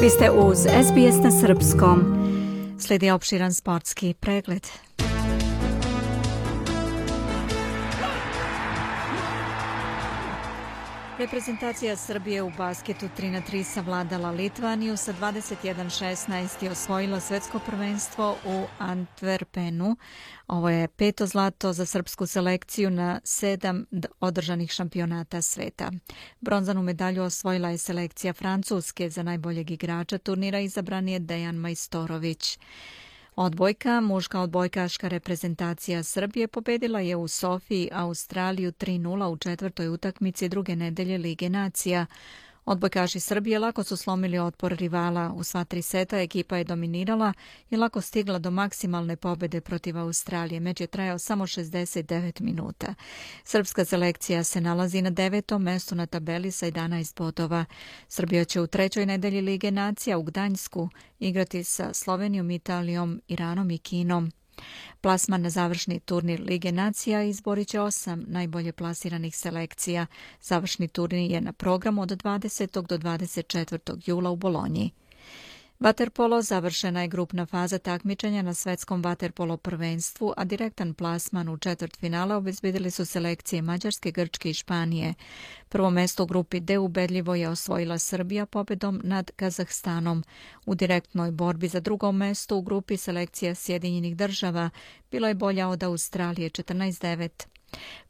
Vi ste uz SBS na Srpskom. Slijedi opširan sportski pregled. Reprezentacija Srbije u basketu 3 na 3 savladala Litvaniju sa 21-16 i osvojila svetsko prvenstvo u Antwerpenu. Ovo je peto zlato za srpsku selekciju na sedam održanih šampionata sveta. Bronzanu medalju osvojila je selekcija Francuske za najboljeg igrača turnira izabran je Dejan Majstorović. Odbojka, muška odbojkaška reprezentacija Srbije pobedila je u Sofiji Australiju 3-0 u četvrtoj utakmici druge nedelje Lige nacija. Odbojkaši Srbije lako su slomili otpor rivala. U sva tri seta ekipa je dominirala i lako stigla do maksimalne pobede protiv Australije. Meč je trajao samo 69 minuta. Srpska selekcija se nalazi na devetom mestu na tabeli sa 11 bodova. Srbija će u trećoj nedelji Lige nacija u Gdanjsku igrati sa Slovenijom, Italijom, Iranom i Kinom. Plasman na završni turnir Lige nacija izborit će osam najbolje plasiranih selekcija. Završni turnir je na programu od 20. do 24. jula u Bolonji. Vaterpolo završena je grupna faza takmičenja na svetskom vaterpolo prvenstvu, a direktan plasman u četvrt finala obezbedili su selekcije Mađarske, Grčke i Španije. Prvo mesto u grupi D ubedljivo je osvojila Srbija pobedom nad Kazahstanom. U direktnoj borbi za drugo mesto u grupi selekcija Sjedinjenih država bila je bolja od Australije 14-9.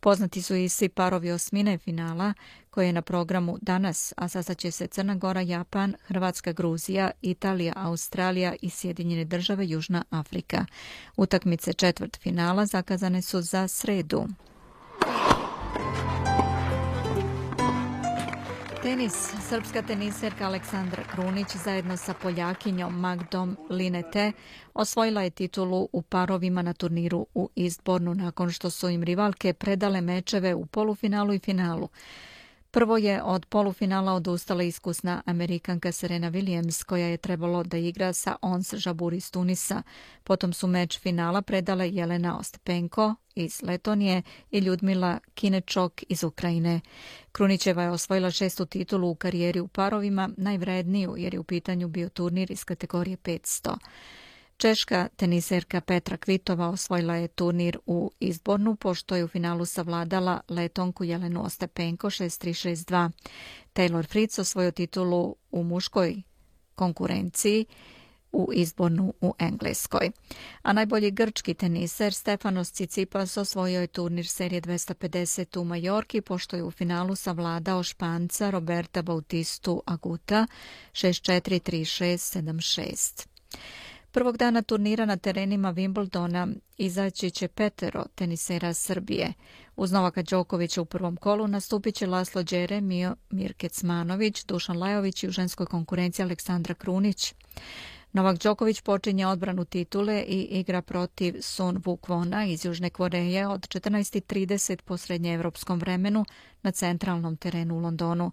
Poznati su i svi parovi osmine finala koje je na programu danas, a sastaće se Crna Gora, Japan, Hrvatska, Gruzija, Italija, Australija i Sjedinjene države Južna Afrika. Utakmice četvrt finala zakazane su za sredu. Tenis. Srpska teniserka Aleksandra Krunić zajedno sa Poljakinjom Magdom Linete osvojila je titulu u parovima na turniru u Istbornu nakon što su im rivalke predale mečeve u polufinalu i finalu. Prvo je od polufinala odustala iskusna Amerikanka Serena Williams, koja je trebalo da igra sa Ons Žabur iz Tunisa. Potom su meč finala predale Jelena Ostpenko iz Letonije i Ljudmila Kinečok iz Ukrajine. Krunićeva je osvojila šestu titulu u karijeri u parovima, najvredniju jer je u pitanju bio turnir iz kategorije 500. Češka teniserka Petra Kvitova osvojila je turnir u izbornu, pošto je u finalu savladala letonku Jelenu Ostepenko 6-3-6-2. Taylor Fritz osvojio titulu u muškoj konkurenciji u izbornu u Engleskoj. A najbolji grčki teniser Stefanos Cicipas osvojio je turnir serije 250 u Majorki, pošto je u finalu savladao španca Roberta Bautistu Aguta 6-4-3-6-7-6. Prvog dana turnira na terenima Wimbledona izaći će petero tenisera Srbije. Uz Novaka Đokovića u prvom kolu nastupit će Laslo Đere, Mio Mirkecmanović, Dušan Lajović i u ženskoj konkurenciji Aleksandra Krunić. Novak Đoković počinje odbranu titule i igra protiv Sun Vukvona iz Južne Koreje od 14.30 po srednjeevropskom vremenu na centralnom terenu u Londonu.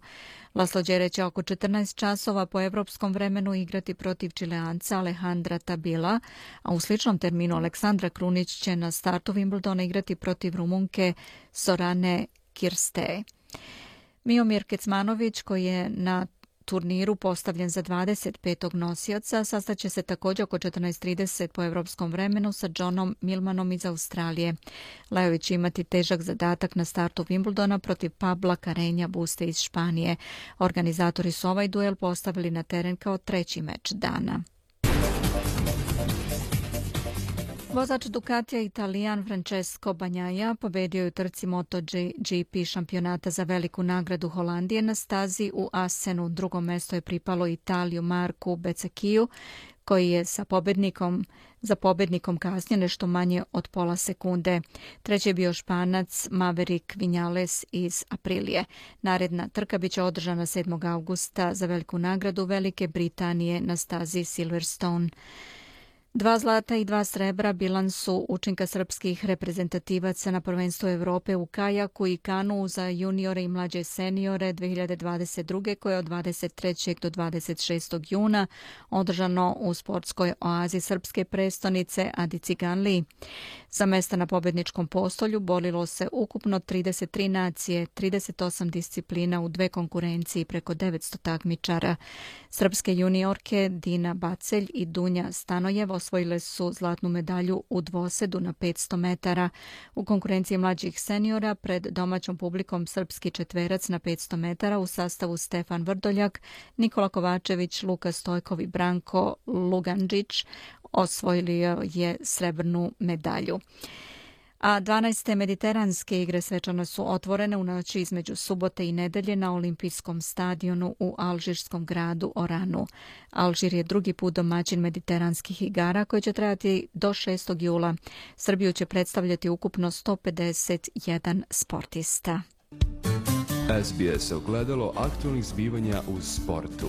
Laslo Đere će oko 14 časova po evropskom vremenu igrati protiv čileanca Alejandra Tabila, a u sličnom terminu Aleksandra Krunić će na startu Wimbledona igrati protiv Rumunke Sorane Kirste. Miomir Kecmanović koji je na turniru postavljen za 25. nosioca sastaće se također oko 14.30 po evropskom vremenu sa Johnom Milmanom iz Australije. Lajović imati težak zadatak na startu Wimbledona protiv Pabla Karenja Buste iz Španije. Organizatori su ovaj duel postavili na teren kao treći meč dana. Vozač Ducatija Italijan Francesco Banjaja pobedio je u trci MotoGP šampionata za veliku nagradu Holandije na stazi u Asenu. Drugo mesto je pripalo Italiju Marku Becekiju, koji je sa pobednikom za pobednikom kasnije nešto manje od pola sekunde. Treći je bio španac Maverick Vinales iz Aprilije. Naredna trka biće održana 7. augusta za veliku nagradu Velike Britanije na stazi Silverstone. Dva zlata i dva srebra bilansu učinka srpskih reprezentativaca na prvenstvu Evrope u kajaku i kanu za juniore i mlađe seniore 2022. koje je od 23. do 26. juna održano u sportskoj oazi srpske prestonice Adi Ciganli. Za mesta na pobedničkom postolju bolilo se ukupno 33 nacije, 38 disciplina u dve konkurenciji preko 900 takmičara. Srpske juniorke Dina Bacelj i Dunja Stanojevo osvojile su zlatnu medalju u dvosedu na 500 metara. U konkurenciji mlađih seniora pred domaćom publikom srpski četverac na 500 metara u sastavu Stefan Vrdoljak, Nikola Kovačević, Luka Stojkov i Branko Luganđić osvojili je srebrnu medalju a 12. mediteranske igre svečano su otvorene u noći između subote i nedelje na olimpijskom stadionu u alžirskom gradu Oranu. Alžir je drugi put domaćin mediteranskih igara koje će trajati do 6. jula. Srbiju će predstavljati ukupno 151 sportista. SBS ogledalo aktualnih zbivanja u sportu.